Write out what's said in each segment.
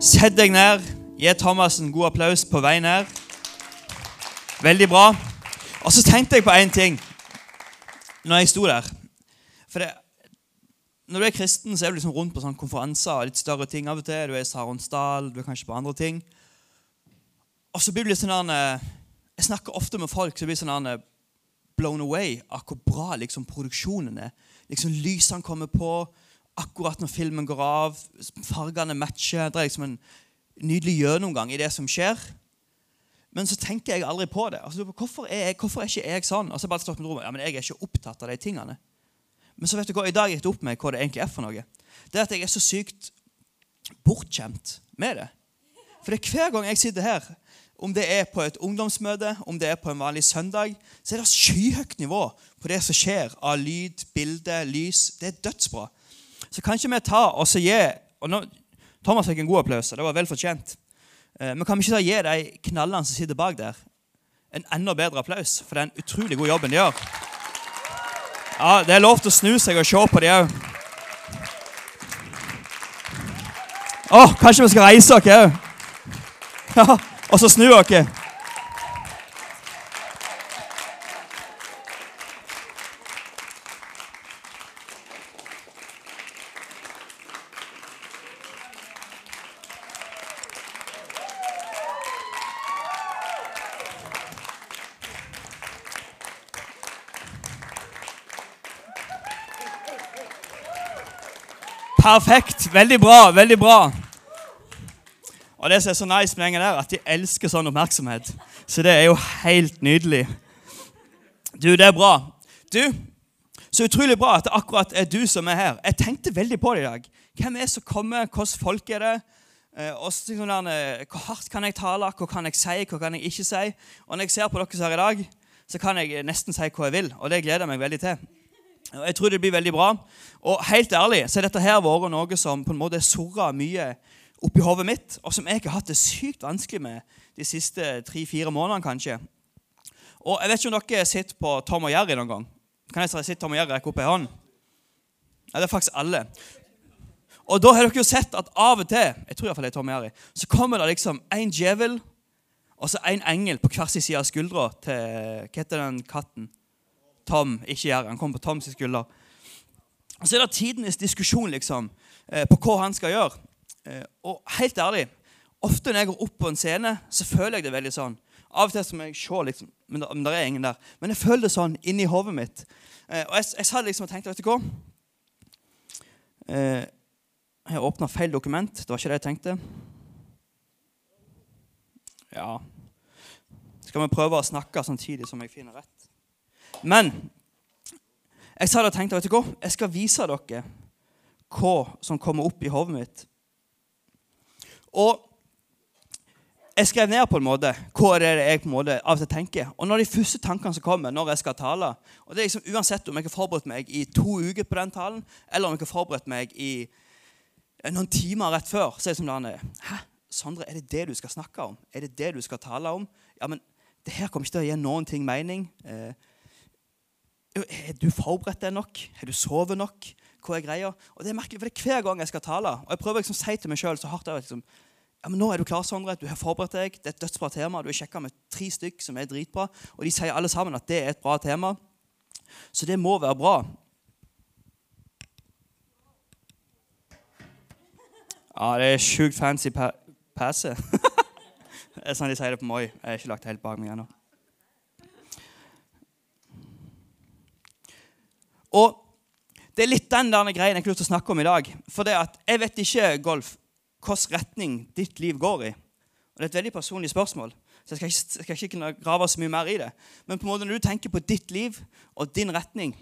Sett deg ned. Gi Thomas en god applaus på vei ned. Veldig bra. Og så tenkte jeg på én ting når jeg sto der. For det, Når du er kristen, så er du liksom rundt på sånne konferanser og litt større ting av og til. Du er i Saronsdal, du er kanskje på andre ting. Og så blir det litt sånn der, Jeg snakker ofte med folk som blir sånn der, blown away av hvor bra liksom, produksjonen er. Liksom Lysene kommer på akkurat når filmen går av. Fargene matcher. Det er liksom en nydelig gjennomgang i det som skjer. Men så tenker jeg aldri på det. Altså, hvorfor, er jeg, hvorfor er ikke jeg sånn? Og så bare stått med rommet, ja, men Jeg er ikke opptatt av de tingene. Men så vet du hva, i dag gikk det opp med hva det egentlig er for noe. Det er at jeg er så sykt bortskjemt med det. For det er hver gang jeg sitter her, om det er på et ungdomsmøte, om det er på en vanlig søndag, så er det skyhøyt nivå på det som skjer av lyd, bilde, lys. Det er dødsbra. Så kan ikke vi ta og så gi og nå, Thomas fikk en god applaus, og det var vel fortjent. Eh, men kan vi ikke da gi de knallene som sitter bak der, en enda bedre applaus for den utrolig gode jobben de gjør? Ja, Det er lov til å snu seg og se på de òg. Å, kanskje vi skal reise oss òg? Ja, og så snu dere. Perfekt. Veldig bra. Veldig bra. Og det som er så nice med gjengen der, at de elsker sånn oppmerksomhet. Så det er jo helt nydelig. Du, det er bra. Du, så utrolig bra at det akkurat er du som er her. Jeg tenkte veldig på det i dag. Hvem er det som kommer? Hvilke folk er det? Eh, der, Hvor hardt kan jeg tale? Hva kan jeg si? Hva kan jeg ikke si? Og når jeg ser på dere er her i dag, så kan jeg nesten si hva jeg vil. Og det gleder jeg meg veldig til. Og Jeg tror det blir veldig bra. Og helt ærlig så er dette her vært noe som på en måte surra mye oppi hodet mitt, og som jeg har hatt det sykt vanskelig med de siste tre-fire månedene. kanskje. Og Jeg vet ikke om dere sitter på Tom og Jerry noen gang. Kan jeg si Tom og Jerry rekke opp ei hånd? Ja, det er faktisk alle. Og da har dere jo sett at av og til jeg tror i hvert fall det er Tom og Jerry, så kommer det liksom en djevel og så en engel på hver sin side av skuldra til Hva heter den katten? Tom, ikke Jerry. Han kommer på Toms skulder. Så er det tidenes diskusjon liksom, eh, på hva han skal gjøre. Eh, og helt ærlig, ofte når jeg går opp på en scene, så føler jeg det veldig sånn. Av og til så må jeg se, liksom, men det, er ingen der. Men jeg føler det sånn inni hodet mitt. Eh, og jeg, jeg sa liksom og tenkte Vet du hva? Jeg åpna feil dokument. Det var ikke det jeg tenkte. Ja Skal vi prøve å snakke samtidig som jeg finner rett? Men jeg sa det og tenkte vet du hva? Jeg skal vise dere hva som kommer opp i hodet mitt. Og jeg skrev ned på en måte hva det er jeg på en måte av og til tenker. Og når de første tankene som kommer når jeg skal tale og det er liksom Uansett om jeg har forberedt meg i to uker på den talen, eller om jeg har forberedt meg i noen timer rett før, så er det som det er. Hæ, Sondre, er det det du skal snakke om? Er det det du skal tale om? Ja, men det her kommer ikke til å gi noen ting mening. Eh, er du forberedt deg nok? Har du sovet nok? Hva er greia? Og det er merkelig, for det er Hver gang jeg skal tale, og jeg prøver liksom å si til meg sjøl så hardt liksom, ja, men nå er du klar, Sondre. Du har forberedt deg. Det er et dødsbra tema. Du har sjekka med tre stykk som er dritbra, og de sier alle sammen at det er et bra tema. Så det må være bra. Ja, det er sjukt fancy passe. det er sånn de sier det på Moi. Jeg har ikke lagt det helt bak meg ennå. Og Det er litt den der greien jeg har lyst til å snakke om i dag. For det at jeg vet ikke, Golf, hvilken retning ditt liv går i. Og Det er et veldig personlig spørsmål, så jeg skal ikke, skal ikke grave så mye mer i det. Men på en måte når du tenker på ditt liv og din retning,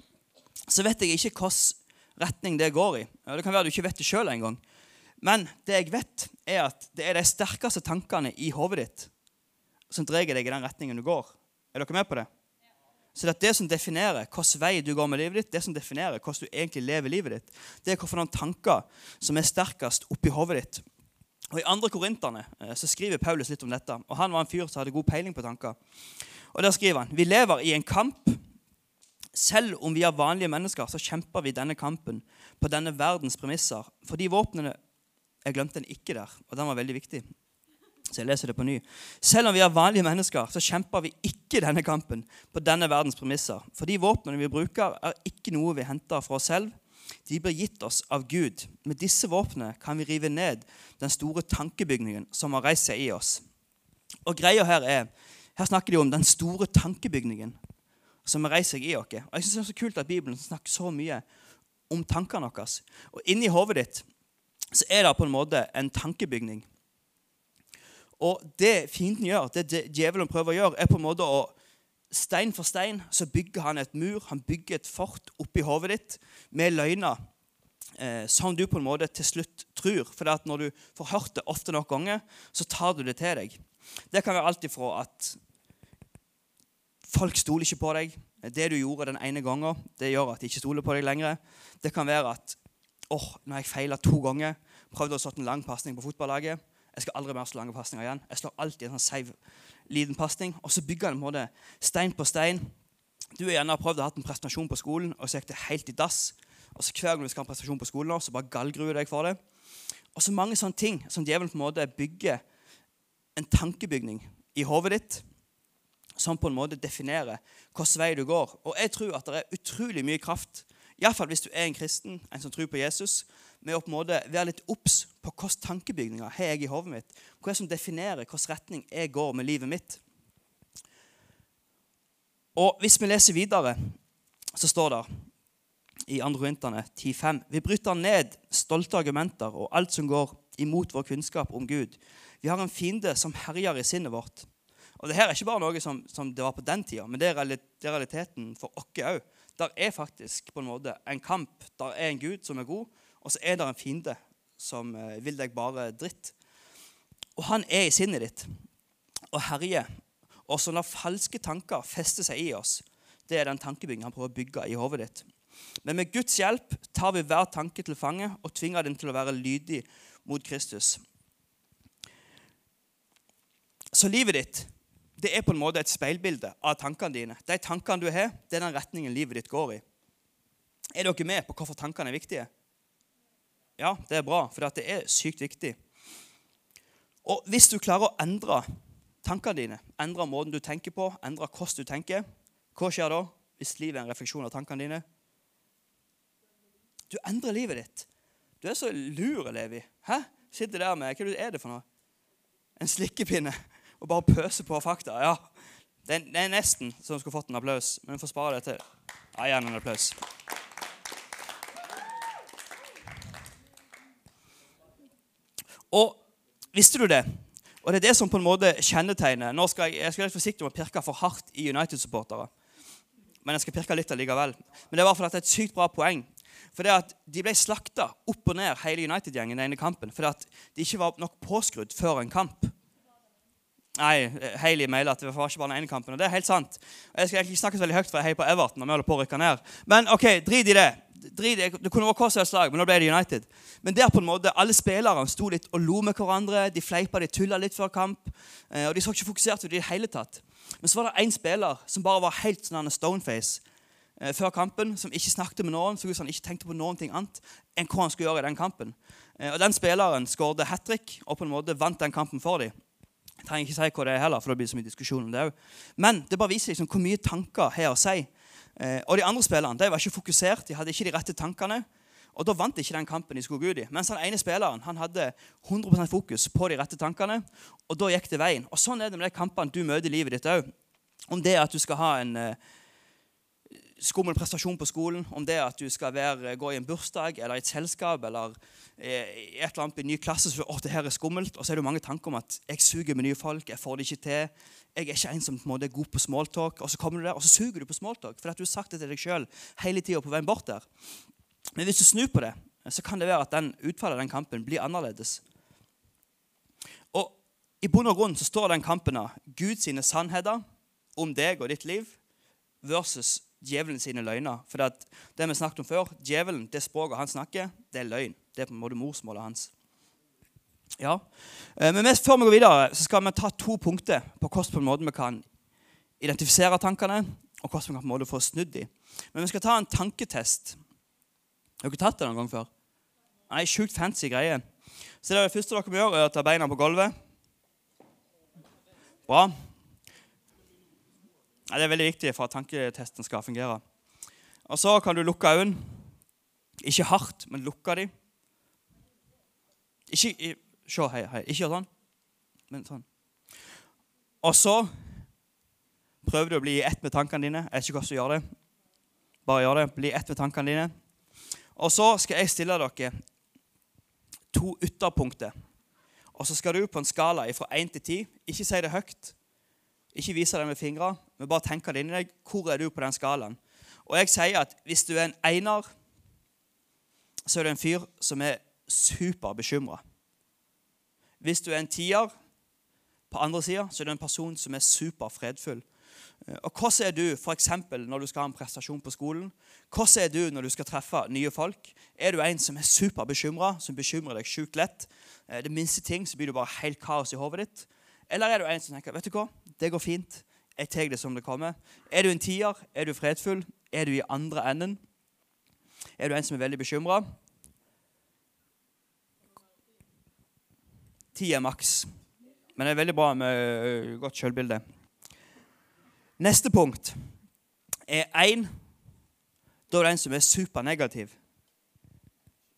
så vet jeg ikke hvilken retning det går i. Ja, det kan være du ikke vet det sjøl engang. Men det jeg vet, er at det er de sterkeste tankene i hodet ditt som drar deg i den retningen du går. Er dere med på det? Så det, det som definerer hvilken vei du går med livet ditt, det som definerer hvordan du egentlig lever livet ditt, det er hvilke tanker som er sterkest oppi hodet ditt. Og I andre Korinterne eh, så skriver Paulus litt om dette. og Han var en fyr som hadde god peiling på tanker. Og Der skriver han vi lever i en kamp. Selv om vi er vanlige mennesker, så kjemper vi denne kampen på denne verdens premisser. Fordi våpnene Jeg glemte den ikke der, og den var veldig viktig. Så jeg leser det på ny. Selv om vi er vanlige mennesker, så kjemper vi ikke denne kampen på denne verdens premisser. For de våpnene vi bruker, er ikke noe vi henter fra oss selv. De blir gitt oss av Gud. Med disse våpnene kan vi rive ned den store tankebygningen som har reist seg i oss. Og greia her er Her snakker de om den store tankebygningen som har reist seg i oss. Og jeg synes Det er så kult at Bibelen snakker så mye om tankene våre. Og inni hodet ditt så er det på en måte en tankebygning. Og det fienden gjør, det djevelen prøver å gjøre, er på en måte å Stein for stein så bygger han et mur, han bygger et fort oppi hodet ditt med løgner eh, som du på en måte til slutt tror. For når du får hørt det ofte nok ganger, så tar du det til deg. Det kan være alt ifra at folk stoler ikke på deg. Det du gjorde den ene gangen, det gjør at de ikke stoler på deg lenger. Det kan være at åh, oh, nå har jeg feila to ganger. Prøvde å slå en lang pasning på fotballaget. Jeg skal aldri mer slå lange pasninger igjen. Jeg slår alltid en sånn seiv liten pasning. Og så bygger han på måte stein på stein. Du har gjerne prøvd å ha en presentasjon på skolen, og så gikk det helt i dass. Og så Hver gang du skal ha en presentasjon på skolen, så bare gallgruer deg for det. Og så mange sånne ting som djevelen på en måte bygger en tankebygning i hodet ditt som på en måte definerer hvilken vei du går. Og jeg tror at det er utrolig mye kraft, iallfall hvis du er en kristen, en som tror på Jesus, med å på en måte være litt obs på hvilke tankebygninger har jeg i hodet mitt. Hva er det som definerer hvilken retning jeg går med livet mitt. Og Hvis vi leser videre, så står det i 2. Korinterne 10,5.: Vi bryter ned stolte argumenter og alt som går imot vår kunnskap om Gud. Vi har en fiende som herjer i sinnet vårt. Og det her er ikke bare noe som, som det var på den tida, men det er, realiteten for oss òg. Der er faktisk på en måte en kamp. Der er en Gud som er god, og så er det en fiende som eh, vil deg bare dritt. Og han er i sinnet ditt og herjer. Og så når falske tanker fester seg i oss, det er den tankebygningen han prøver å bygge i hodet ditt. Men med Guds hjelp tar vi hver tanke til fange og tvinger den til å være lydig mot Kristus. Så livet ditt det er på en måte et speilbilde av tankene dine. De tankene du har, det er den retningen livet ditt går i. Er dere med på hvorfor tankene er viktige? Ja, det er bra, for det er sykt viktig. Og hvis du klarer å endre tankene dine, endre måten du tenker på, endre hvordan du tenker, hva skjer da hvis livet er en refleksjon av tankene dine? Du endrer livet ditt. Du er så lur, Levi. Hæ? Sitter der med Hva er det for noe? En slikkepinne og bare pøser på fakta. Ja, det er, nesten så hun skulle fått en applaus, men vi får spare det til. Ja, gjerne en applaus. Og visste du det? Og det er det som på en måte kjennetegner Nå skal jeg, jeg skal være forsiktig med å pirke for hardt i United-supportere. Men jeg skal pirke litt allikevel. Men det er for at det er et sykt bra poeng. For det at De ble slakta opp og ned, hele United-gjengen, i ene kampen, fordi at de ikke var nok påskrudd før en kamp. Nei, Hailey mailer at det var ikke bare den ene kampen. og det er helt sant. Jeg skal egentlig ikke snakke så veldig høyt, for jeg heier på Everton. når vi holder på å rykke ned. Men ok, drit i det det kunne vært hva som helst lag, men nå ble det United. Men der på en måte, alle spillerne sto litt og lo med hverandre. De fleipa, de tulla litt før kamp. Eh, og de så ikke fokusert ut i det hele tatt. Men så var det én spiller som bare var helt sånn stoneface eh, før kampen. Som ikke snakket med noen, så han ikke tenkte på noen ting annet enn hva han skulle gjøre i den kampen. Eh, og Den spilleren skåret hat trick og på en måte vant den kampen for dem. Jeg trenger ikke si hva det er heller, for det blir så mye diskusjon om det òg. Men det bare viser liksom hvor mye tanker har å si. Eh, og de andre spillerne de var ikke fokusert, de hadde ikke de rette tankene. Og Da vant de ikke den kampen de skulle gå ut i. Mens den ene spilleren han hadde 100% fokus på de rette tankene. Og da gikk det veien. Og Sånn er det med de kampene du møter i livet ditt òg. Om det at du skal ha en eh, skummel prestasjon på skolen, om det at du skal være, gå i en bursdag eller i et selskap eller eh, i et eller annet i en ny klasse, så å, det her er skummelt, og så er det mange tanker om at jeg suger med nye folk, jeg får det ikke til. Jeg er ikke en som på en måte er god på smalltalk. Og så kommer du der, og så suger du på smalltalk fordi at du har sagt det til deg sjøl hele tida på veien bort der. Men hvis du snur på det, så kan det være at den utfallet av den kampen blir annerledes. Og I bunn og grunn så står den kampen av Guds sannheter om deg og ditt liv versus djevelen sine løgner. For det, det vi snakket om før, djevelen, det språket han snakker, det er løgn. Det er på en måte morsmålet hans. Ja. Men men før vi går videre, så skal vi ta to punkter på hvordan på en måte vi kan identifisere tankene, og hvordan vi kan på en måte få snudd dem. Men vi skal ta en tanketest. Har dere tatt det noen gang før? Nei, Sjukt fancy greie. Så det, det første dere må gjøre, er å ta beina på gulvet. Bra. Det er veldig viktig for at tanketesten skal fungere. Og så kan du lukke øynene. Ikke hardt, men lukke dem. Ikke Se, hei, hei. Ikke sånn, men sånn. Og så prøver du å bli i ett med tankene dine. Jeg vet ikke hvordan du gjør det. Bare gjør det. Bli ett med tankene dine. Og så skal jeg stille dere to ytterpunkter. Og så skal du på en skala fra 1 til 10 Ikke si det høyt. Ikke vise det med fingre, men bare tenke det inni deg. Hvor er du på den skalaen? Og jeg sier at hvis du er en einer, så er du en fyr som er superbekymra. Hvis du er en tier på andre sida, så er du en person som er superfredfull. Og Hvordan er du eksempel, når du skal ha en prestasjon på skolen? Hvordan er du når du skal treffe nye folk? Er du en som er superbekymra, som bekymrer deg sjukt lett? Det minste ting så blir du bare helt kaos i hodet ditt. Eller er du en som tenker vet du hva, det går fint, jeg tar det som det kommer? Er du en tier? Er du fredfull? Er du i andre enden? Er du en som er veldig bekymra? Ti er maks. Men det er veldig bra med øh, godt sjølbilde. Neste punkt er én. Da er det en som er supernegativ.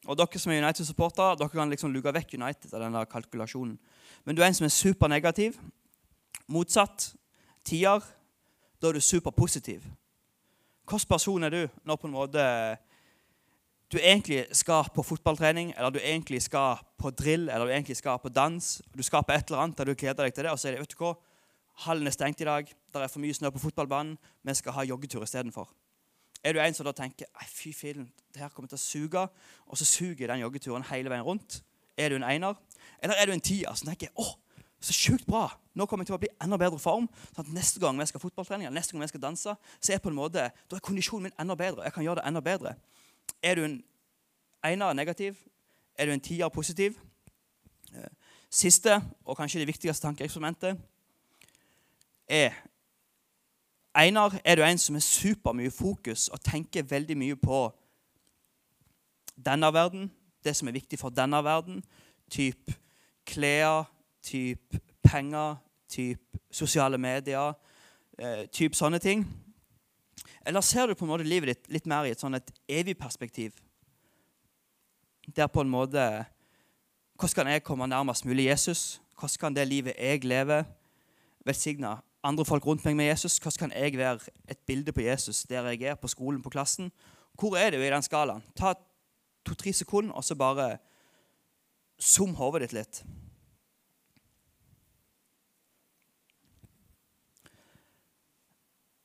Og Dere som er United-supportere dere kan liksom luke vekk United av denne kalkulasjonen. Men du er en som er supernegativ. Motsatt. Tier. Da er du superpositiv. Hvilken person er du når på en måte du egentlig skal på fotballtrening, eller du egentlig skal på drill, eller du egentlig skal på dans. Du skal på et eller annet der du gleder deg til det, og så er det, vet du hva, hallen er stengt i dag, det er for mye snø på fotballbanen, vi skal ha joggetur istedenfor. Er du en som da tenker Ei, fy fillen, det her kommer til å suge, og så suger den joggeturen hele veien rundt? Er du en einer? Eller er du en tier som tenker åh, så sjukt bra, nå kommer jeg til å bli enda bedre form. sånn at Neste gang vi skal fotballtrening, eller neste gang vi skal danse, så er på en måte, da er kondisjonen min enda bedre. Jeg kan gjøre det enda bedre. Er du en einer negativ? Er du en tier positiv? Eh, siste, og kanskje det viktigste tankeeksperimentet, er Einar, er du en som er supermye fokus og tenker veldig mye på denne verden, det som er viktig for denne verden, typ klær, typ penger, typ sosiale medier, eh, typ sånne ting? Eller ser du på en måte livet ditt litt mer i et sånn et evig perspektiv? Der på en måte Hvordan kan jeg komme nærmest mulig Jesus? Hvordan kan det livet jeg lever, velsigne andre folk rundt meg med Jesus? Hvordan kan jeg være et bilde på Jesus der jeg er, på skolen, på klassen? Hvor er du i den skalaen? Ta to-tre sekunder, og så bare zoom hodet ditt litt.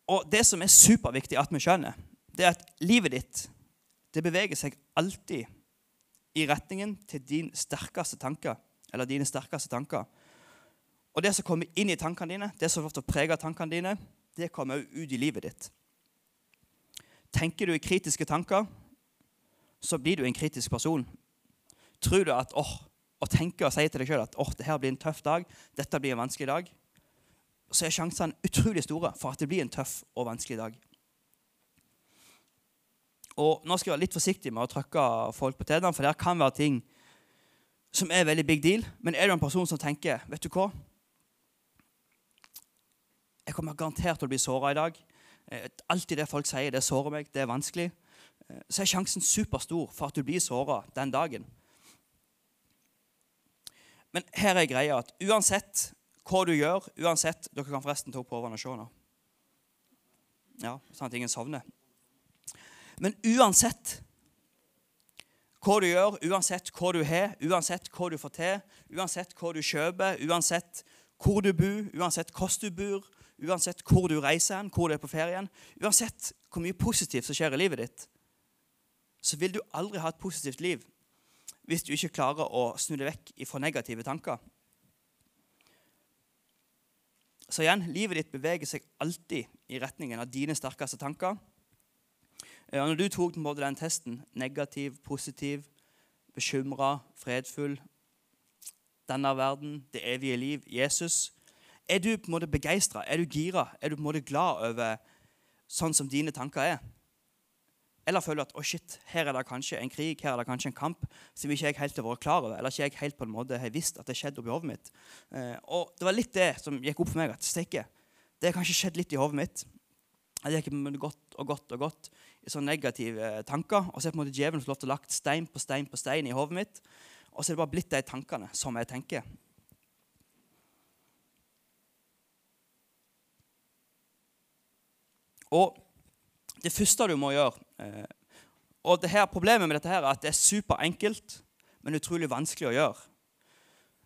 Og det som er superviktig at vi skjønner, det er at livet ditt det beveger seg alltid i retningen til din sterkeste tanker, eller dine sterkeste tanker. Og det som kommer inn i tankene dine, det som ofte preger tankene dine, det kommer også ut i livet ditt. Tenker du i kritiske tanker, så blir du en kritisk person. Tror du at åh, å tenke og si til deg sjøl at åh, det her blir en tøff dag, dette blir en vanskelig dag, så er sjansene utrolig store for at det blir en tøff og vanskelig dag. Og Nå skal jeg være litt forsiktig med å trykke folk på tærne, for det kan være ting som er veldig big deal. Men er du en person som tenker vet du hva? Jeg kommer garantert til å bli såra i dag. Alt alltid det folk sier, det sårer meg, det er vanskelig. Eh, så er sjansen superstor for at du blir såra den dagen. Men her er greia at uansett hva du gjør, uansett Dere kan forresten ta opp hårene og se nå. Ja, sånn at ingen sovner. Men uansett hva du gjør, uansett hva du har, uansett hva du får til, uansett hva du kjøper, uansett hvor du bor, uansett hvordan du bor, uansett hvor du reiser hen, hvor du er på ferien, uansett hvor mye positivt som skjer i livet ditt, så vil du aldri ha et positivt liv hvis du ikke klarer å snu deg vekk fra negative tanker. Så igjen, livet ditt beveger seg alltid i retningen av dine sterkeste tanker. Og når du tok den testen negativ, positiv, bekymra, fredfull denne verden, det evige liv, Jesus Er du på en måte begeistra? Er du gira? Er du på en måte glad over sånn som dine tanker er? Eller føler at å shit, her er det kanskje en krig her er det kanskje en kamp som ikke jeg helt har vært klar over, eller ikke jeg helt på en måte har visst at det skjedde oppi hodet mitt. Eh, og Det var litt det som gikk opp for meg. at steike, Det har kanskje skjedd litt i hodet mitt. Jeg gikk godt og godt og godt i sånne negative tanker. Og så er på en måte djevelen fått lov til å lagt stein på stein på stein i hodet mitt. Og så er det bare blitt de tankene som jeg tenker. Og det første du må gjøre eh, Og det her, Problemet med dette her er at det er superenkelt, men utrolig vanskelig å gjøre.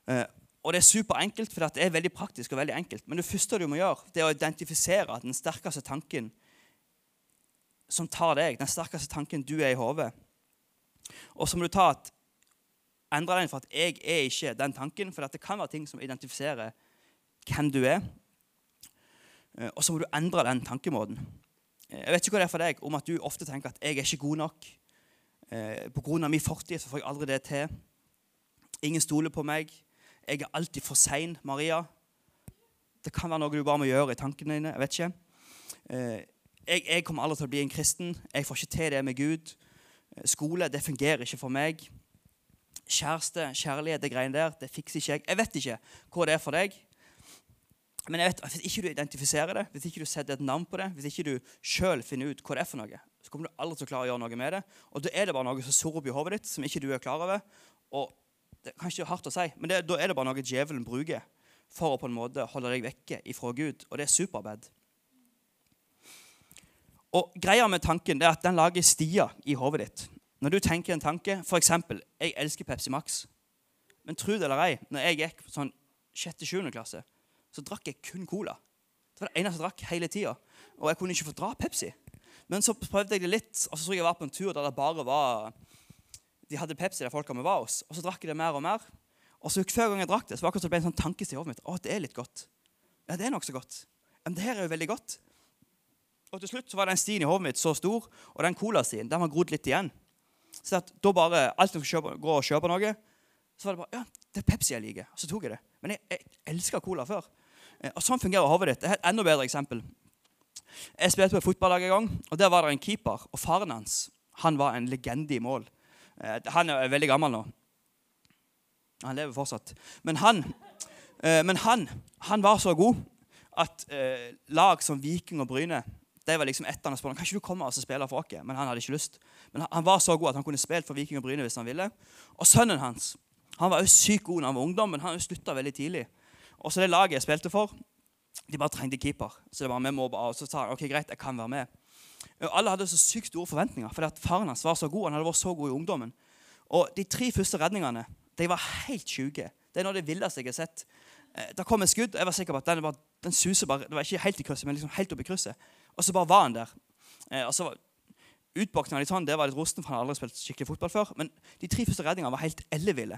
Eh, og det er superenkelt fordi det er veldig praktisk og veldig enkelt. Men det første du må gjøre, det er å identifisere den sterkeste tanken som tar deg, den sterkeste tanken du er i hodet. Og så må du ta at, endre den for at jeg er ikke den tanken. For det kan være ting som identifiserer hvem du er. Eh, og så må du endre den tankemåten. Eh, jeg vet ikke hva det er for deg om at du ofte tenker at jeg er ikke god nok. Eh, Pga. min fortid så får jeg aldri det til. Ingen stoler på meg. Jeg er alltid for sein, Maria. Det kan være noe du bare må gjøre i tankene dine. Jeg vet ikke. Jeg, jeg kommer aldri til å bli en kristen. Jeg får ikke til det med Gud. Skole det fungerer ikke for meg. Kjæreste, kjærlighet, det greiene der, det fikser ikke jeg. Jeg vet ikke hva det er for deg. Men jeg vet, hvis ikke du identifiserer det, hvis ikke du setter et navn på det, hvis ikke du sjøl finner ut hva det er for noe, så kommer du aldri til å klare å gjøre noe med det. Og da er det bare noe som sorer opp i hodet ditt, som ikke du er klar over. Og det er kanskje hardt å si, men det, da er det bare noe djevelen bruker for å på en måte holde deg vekke ifra Gud. Og det er superbad. Og greia med tanken det er at den lager stier i hodet ditt. Når du tenker en tanke, f.eks.: Jeg elsker Pepsi Max. Men tro det eller ei, når jeg gikk på sånn 6.-7. klasse, så drakk jeg kun cola. Det var det eneste jeg drakk hele tida. Og jeg kunne ikke få dra Pepsi. Men så prøvde jeg det litt, og så tror jeg jeg var på en tur der det bare var De hadde Pepsi der folka var hos. Og så drakk jeg det mer og mer. Og så hver gang jeg drakk det, så var det ble en sånn tankestil i hodet mitt. Å, det er litt godt. Ja, det er nokså godt. Men det her er jo veldig godt. Og til slutt så var den stien i hodet mitt så stor, og den colastien den var grodd litt igjen. Så da bare, alltid når jeg går og kjøper noe, så var det bare ja, det er Pepsi jeg liker. Og så tok jeg det. Men jeg, jeg elska cola før. Eh, og Sånn fungerer hodet ditt. Et enda bedre eksempel. Jeg spilte på et fotballag en gang, og der var det en keeper. Og faren hans han var en legende i mål. Eh, han er veldig gammel nå. Han lever fortsatt. Men han, eh, men han, han var så god at lag som Viking og Bryne det var liksom etter han spurte kan ikke du komme og spille for oss. Men han hadde ikke lyst. Men han var så god at han kunne spilt for Viking og Bryne hvis han ville. Og sønnen hans han var jo sykt god da han var ungdom, men han slutta veldig tidlig. Og så det laget jeg spilte for, de bare trengte keeper. Så det var med bare, og så sa han ok, greit, jeg kan være med. Og alle hadde så sykt store forventninger, fordi at faren hans var så god. Han hadde vært så god i ungdommen. Og de tre første redningene de var helt sjuke. Det er noe av det villeste jeg har sett. Eh, da kom et skudd, og jeg var sikker på at den, var, den suser bare, det var ikke helt i krysset, men liksom helt opp i krysset. Og så bare var han der. Eh, og så var Utboksinga litt sånn, det var litt rosten, for han hadde aldri spilt skikkelig fotball før. Men de tre første redningene var helt elleville.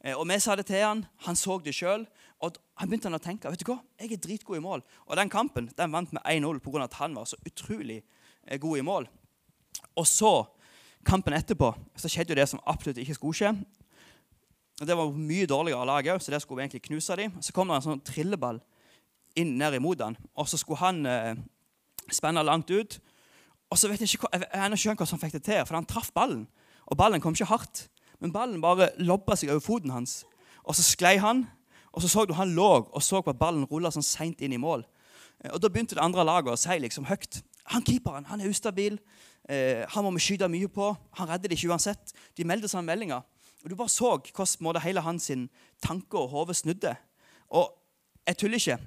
Eh, og vi sa det til han, han så det sjøl, og han begynte å tenke vet du hva, jeg er dritgod i mål. Og den kampen den vant med 1-0 pga. at han var så utrolig eh, god i mål. Og så, kampen etterpå, så skjedde jo det som absolutt ikke skulle skje. Og Det var mye dårligere lag òg, så det skulle vi egentlig knuse dem. Så kom det en sånn trilleball inn ned imot han, og så skulle han eh, spenne langt ut. Og så vet Jeg ikke hva, jeg ikke hva som fikk det til, for han traff ballen. Og ballen kom ikke hardt. Men ballen bare lobba seg over foten hans. Og så sklei han, og så så du han lå og så på at ballen rulla sånn seint inn i mål. Eh, og Da begynte det andre laget å si liksom høyt han keeperen han er ustabil. Eh, han må vi skyte mye på. Han redder det ikke uansett. De meldte sånne meldinger. Og Du bare så hvordan hele hans tanke og hode snudde. Og jeg tuller ikke.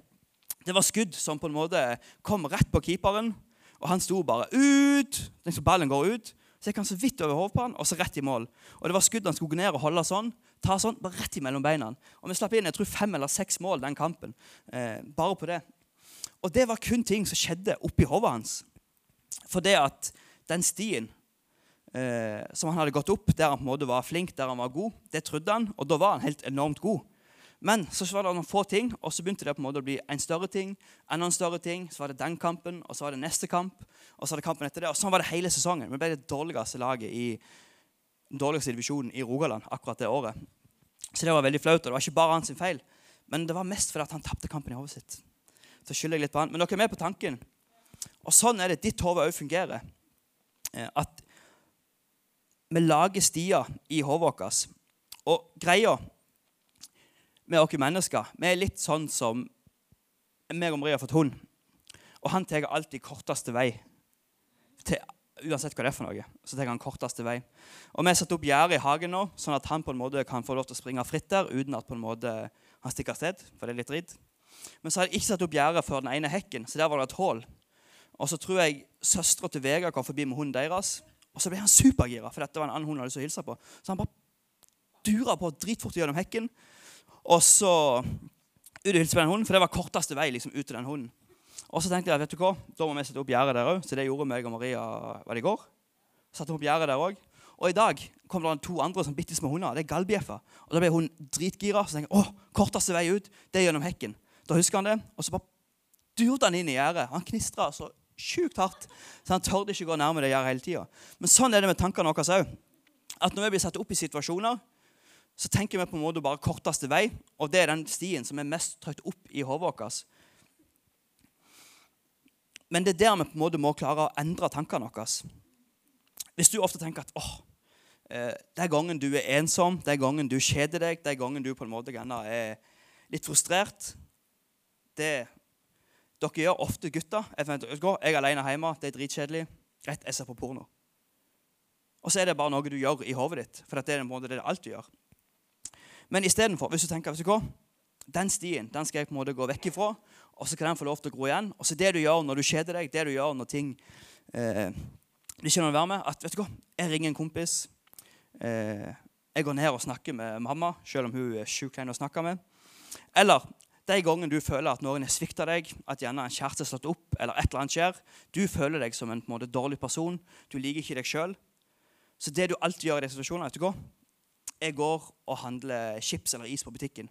Det var skudd som på en måte kom rett på keeperen. Og han sto bare ut. Liksom ballen går ut. Så jeg kan så vidt over hodet på han, og så rett i mål. Og det var skudd han skulle gå ned og holde sånn. Ta sånn, bare rett imellom beina. Og vi slapp inn jeg tror fem eller seks mål den kampen. Eh, bare på det. Og det var kun ting som skjedde oppi hodet hans. For det at den stien eh, som han hadde gått opp, der han på en måte var flink, der han var god, det trodde han, og da var han helt enormt god. Men så var det noen få ting, og så begynte det på en måte å bli en større ting. enda en større ting, Så var det den kampen, og så var det neste kamp. Og så var det kampen etter det, og sånn var det hele sesongen. Vi ble det dårligste laget i den dårligste divisjonen i Rogaland akkurat det året. Så det var veldig flaut, og det var ikke bare hans feil. Men det var mest fordi han tapte kampen i hodet sitt. Så skylder jeg litt på han. Men dere er med på tanken. Og sånn er det ditt hode òg fungerer. Eh, at vi lager stier i hodet vårt. Og greia med oss mennesker Vi er litt sånn som meg og Maria har fått hund. Og han tar alltid korteste vei. Til, uansett hva det er for noe. så tenker han korteste vei. Og Vi har satt opp gjerde i hagen nå, sånn at han på en måte kan få lov til å springe fritt der uten at på en måte han stikker av sted. For det er litt dritt. Men så har jeg ikke satt opp gjerde før den ene hekken, så der var det et hull. Og så tror jeg søstera til Vegard kom forbi med hunden deres. Og så ble han supergira, for dette var en annen hund han hadde lyst til å hilse på. Så han bare dura på dritfort gjennom hekken. Og så ut og hilse på den hunden, for det var korteste vei liksom, ut til den hunden. Og så tenkte jeg vet du hva, da må vi sette opp gjerdet der òg. Så det gjorde meg og Maria var det i går. Satte opp gjerdet der også. Og i dag kom det to andre som bitte små hunder. Det er gallbjeffer. Og da ble hun dritgira. Så tenkte jeg, å, korteste vei ut, det er gjennom hekken. Da husker han det. Og så bare durte han inn i gjerdet. Han knistra så sjukt hardt, så han tørde ikke gå nærme det gjerdet hele tida. Men sånn er det med tankene våre òg. At når vi blir satt opp i situasjoner, så tenker vi på en måte bare korteste vei, og det er den stien som er mest trykt opp i hodet vårt. Men det er der vi på en måte må klare å endre tankene våre. Hvis du ofte tenker at åh, eh, det er gangen du er ensom, det er gangen du kjeder deg, det er gangen du på en måte er litt frustrert det, Dere gjør ofte gutter. Jeg, er alene hjemme, det er dritkjedelig. Rett jeg ser på porno. Og så er det bare noe du gjør i hodet ditt. For det er en måte det er alt du gjør. Men istedenfor, hvis du tenker vet du hva, den stien den skal jeg på en måte gå vekk ifra, og så kan den få lov til å gro igjen. Og så det du gjør når du kjeder deg, det du gjør når ting eh, du ikke å være med, at vet du hva, jeg ringer en kompis. Eh, jeg går ned og snakker med mamma, selv om hun er sjuk å snakke med. Eller de gangene du føler at noen har svikta deg, at gjerne en kjæreste har slått opp, eller et eller annet skjer, du føler deg som en, en måte, dårlig person, du liker ikke deg sjøl. Så det du alltid gjør i de situasjonene, vet du hva? Jeg går og handler chips eller is på butikken,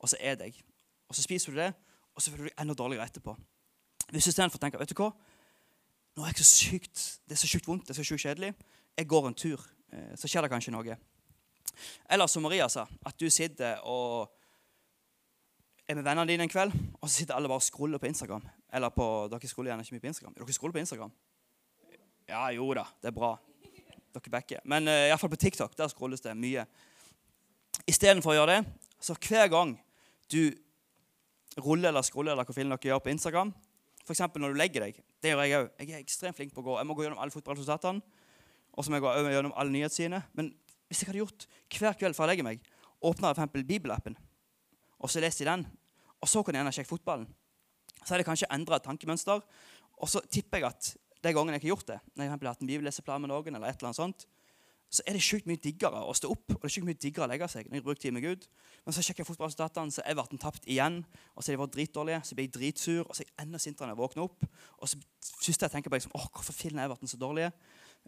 og så er jeg. Og så spiser du det, og så føler du deg enda dårligere etterpå. Hvis du istedenfor tenker vet du hva? Nå er jeg så sykt, Det er så sjukt vondt, det er så sjukt kjedelig. Jeg går en tur. Eh, så skjer det kanskje noe. Eller som Maria sa, at du sitter og er med vennene dine en kveld, og så sitter alle bare og scroller på Instagram. Eller på, Dere scroller gjerne ikke mye på Instagram. Dere scroller på Instagram? Ja, jo da. Det er bra. Dere backer. Men uh, iallfall på TikTok der scrolles det mye. Istedenfor å gjøre det, så hver gang du ruller eller scroller eller hva dere gjør på Instagram, f.eks. når du legger deg Det gjør jeg òg. Jeg er ekstremt flink på å gå. Jeg må gå gjennom alle fotballresultatene. Og så må jeg gå gjennom alle nyhetssidene. Men hvis jeg hadde gjort hver kveld før jeg legger meg, åpna f.eks. Bibelappen og så leste jeg den. Og så kan jeg gjerne sjekke fotballen. Så har jeg kanskje endra tankemønster. Og så tipper jeg at de gangene jeg har gjort det, når jeg har hatt en bibelleseplan med noen, eller et eller annet sånt, så er det sjukt mye diggere å stå opp og det er sjukt mye diggere å legge seg. når jeg bruker tid med Gud. Men så sjekker jeg fotballresultatene, så er Everton tapt igjen. Og så er de vært dritdårlige, så blir jeg dritsur, og så er jeg enda sintere når jeg våkner opp. Og så første jeg tenker på, liksom, åh, hvorfor fillen er Everton så dårlige?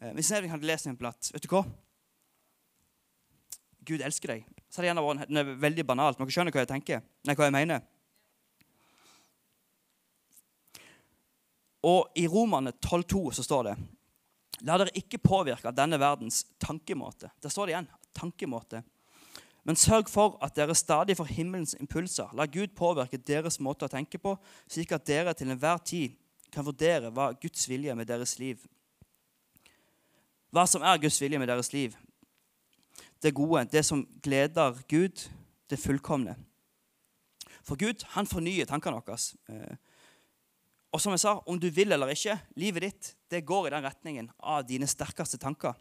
Eh, hvis jeg hadde lest en platt, vet du hva? Gud elsker deg, så hadde det gjerne vært en, veldig banalt. Men dere skjønner hva jeg tenker? Nei, hva jeg mener. Og I Romane 12,2 så står det La dere ikke påvirke av denne verdens tankemåte. Der står det igjen tankemåte. Men sørg for at dere stadig får himmelens impulser. La Gud påvirke deres måte å tenke på, slik at dere til enhver tid kan vurdere hva Guds vilje med deres liv Hva som er Guds vilje med deres liv det gode, det som gleder Gud, det fullkomne. For Gud han fornyer tankene våre. Og som jeg sa, om du vil eller ikke, livet ditt det går i den retningen av dine sterkeste tanker.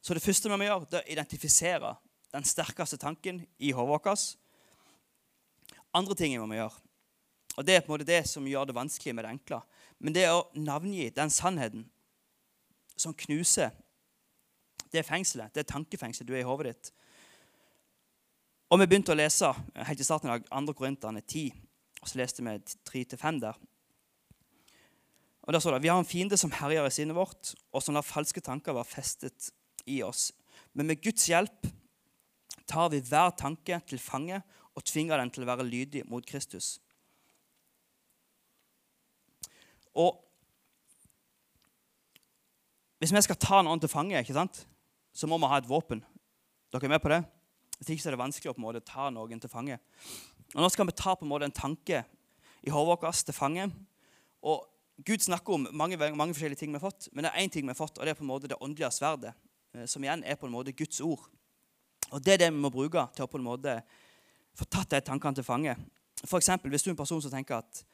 Så det første vi må gjøre, det er å identifisere den sterkeste tanken i hodet vårt. Andre ting vi må gjøre, og det er på en måte det som gjør det vanskelig med det enkle, men det er å navngi den sannheten som knuser det fengselet. Det tankefengselet du er i hodet ditt. Og vi begynte å lese helt i starten av 2. Korinterne 10. Og så leste vi 3-5 der. Og der står det Vi har en fiende som herjer i sinnet vårt, og som lar falske tanker være festet i oss. Men med Guds hjelp tar vi hver tanke til fange og tvinger den til å være lydig mot Kristus. Og hvis vi skal ta noen til fange, ikke sant? så må vi ha et våpen. Dere er med på det? Hvis ikke så er det vanskelig å på en måte ta noen til fange. Og Nå skal vi ta på en måte en tanke i hodet vårt til fange. Og Gud snakker om mange, mange forskjellige ting vi har fått, men det er én ting vi har fått, og det er på en måte det åndelige sverdet, eh, som igjen er på en måte Guds ord. Og Det er det vi må bruke til å på en måte få tatt de tankene til fange. For eksempel, Hvis du er en person som tenker at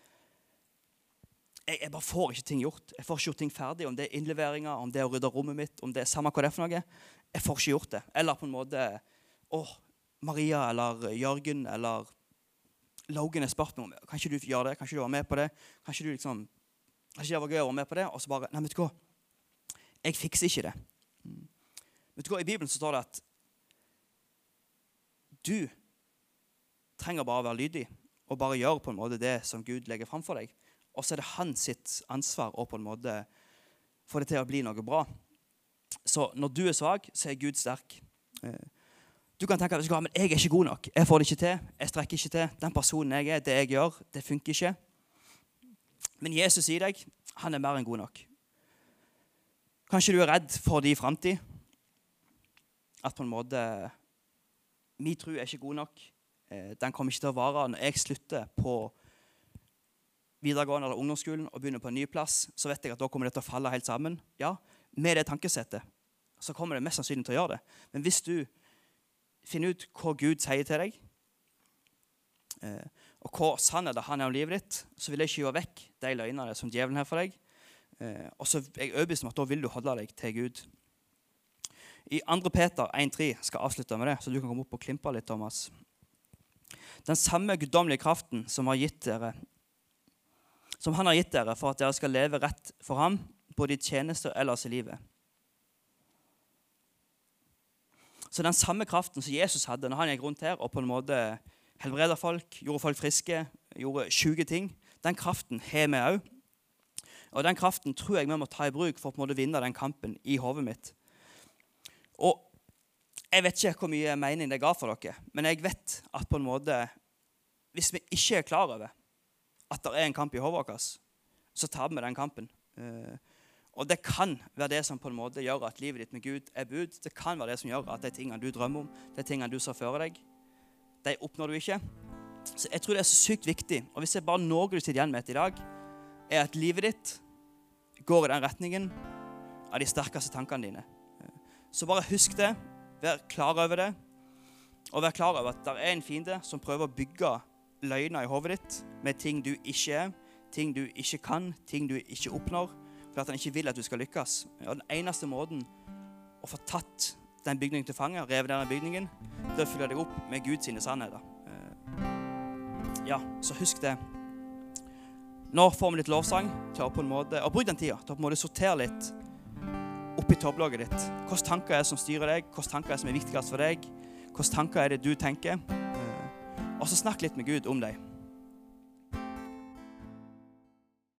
jeg, jeg, bare får ikke ting gjort. Jeg får ikke gjort ting ferdig. Om det er innleveringer, om det er å rydde rommet mitt, om det er samme hva det er for noe. Jeg får ikke gjort det. Eller på en måte Å, Maria eller Jørgen eller Logan har spurt om kan ikke du gjøre det. Kan ikke du være med på det? Kan ikke du liksom, kan ikke det være gøy å være med på det? Og så bare Nei, vet du hva. Jeg fikser ikke det. Mm. Vet du hva, I Bibelen så står det at du trenger bare å være lydig og bare gjøre på en måte det som Gud legger fram for deg. Og så er det hans sitt ansvar å på en måte få det til å bli noe bra. Så når du er svak, så er Gud sterk. Eh, du kan tenke at men jeg er ikke god nok. Jeg får det ikke til. Jeg strekker ikke til. Den personen jeg er, det jeg gjør, det funker ikke. Men Jesus i deg, han er mer enn god nok. Kanskje du er redd for din framtid. At på en måte Min tro er ikke god nok. Eh, den kommer ikke til å vare. Når jeg slutter på videregående eller ungdomsskolen og begynner på en ny plass, så vet jeg at da kommer det til å falle helt sammen. Ja, Med det tankesettet så kommer det mest sannsynlig til å gjøre det. Men hvis du finner ut hva Gud sier til deg, eh, og hva sannhet han er om livet ditt, så vil jeg ikke gjøre vekk de løgnene som djevelen har for deg. Eh, og så er jeg overbevist om at da vil du holde deg til Gud. I 2. Peter 1,3 skal jeg avslutte med det, så du kan komme opp og klimpe litt, Thomas. Den samme guddommelige kraften som, har gitt dere, som han har gitt dere for at dere skal leve rett for ham, både i tjeneste og ellers i livet. Så den samme kraften som Jesus hadde når han gikk rundt her og på en måte helbreda folk, gjorde folk friske, gjorde sjuke ting, den kraften har vi òg. Og den kraften tror jeg vi må ta i bruk for å på en måte vinne den kampen i hodet mitt. Og jeg vet ikke hvor mye mening det ga for dere, men jeg vet at på en måte Hvis vi ikke er klar over at det er en kamp i hodet vårt, så tar vi den kampen. Og det kan være det som på en måte gjør at livet ditt med Gud er bud. Det kan være det som gjør at de tingene du drømmer om, de tingene du ser for deg, de oppnår du ikke. Så jeg tror det er så sykt viktig. Og hvis jeg bare noe du sitter igjen med i dag, er at livet ditt går i den retningen av de sterkeste tankene dine. Så bare husk det. Vær klar over det. Og vær klar over at det er en fiende som prøver å bygge løgner i hodet ditt med ting du ikke er, ting du ikke kan, ting du ikke oppnår for at han ikke vil at du skal lykkes. Og Den eneste måten å få tatt den bygningen til fange, revet den bygningen, det er å fylle deg opp med Guds sannheter. Eh, ja, så husk det. Nå får vi litt lovsang til på en måte, og bruk den tida til å på en måte sortere litt oppi topplogget ditt. Hvilke tanker er det som styrer deg? Hvilke tanker er det som er viktigst for deg? Hvilke tanker er det du tenker? Eh, og så snakk litt med Gud om dem.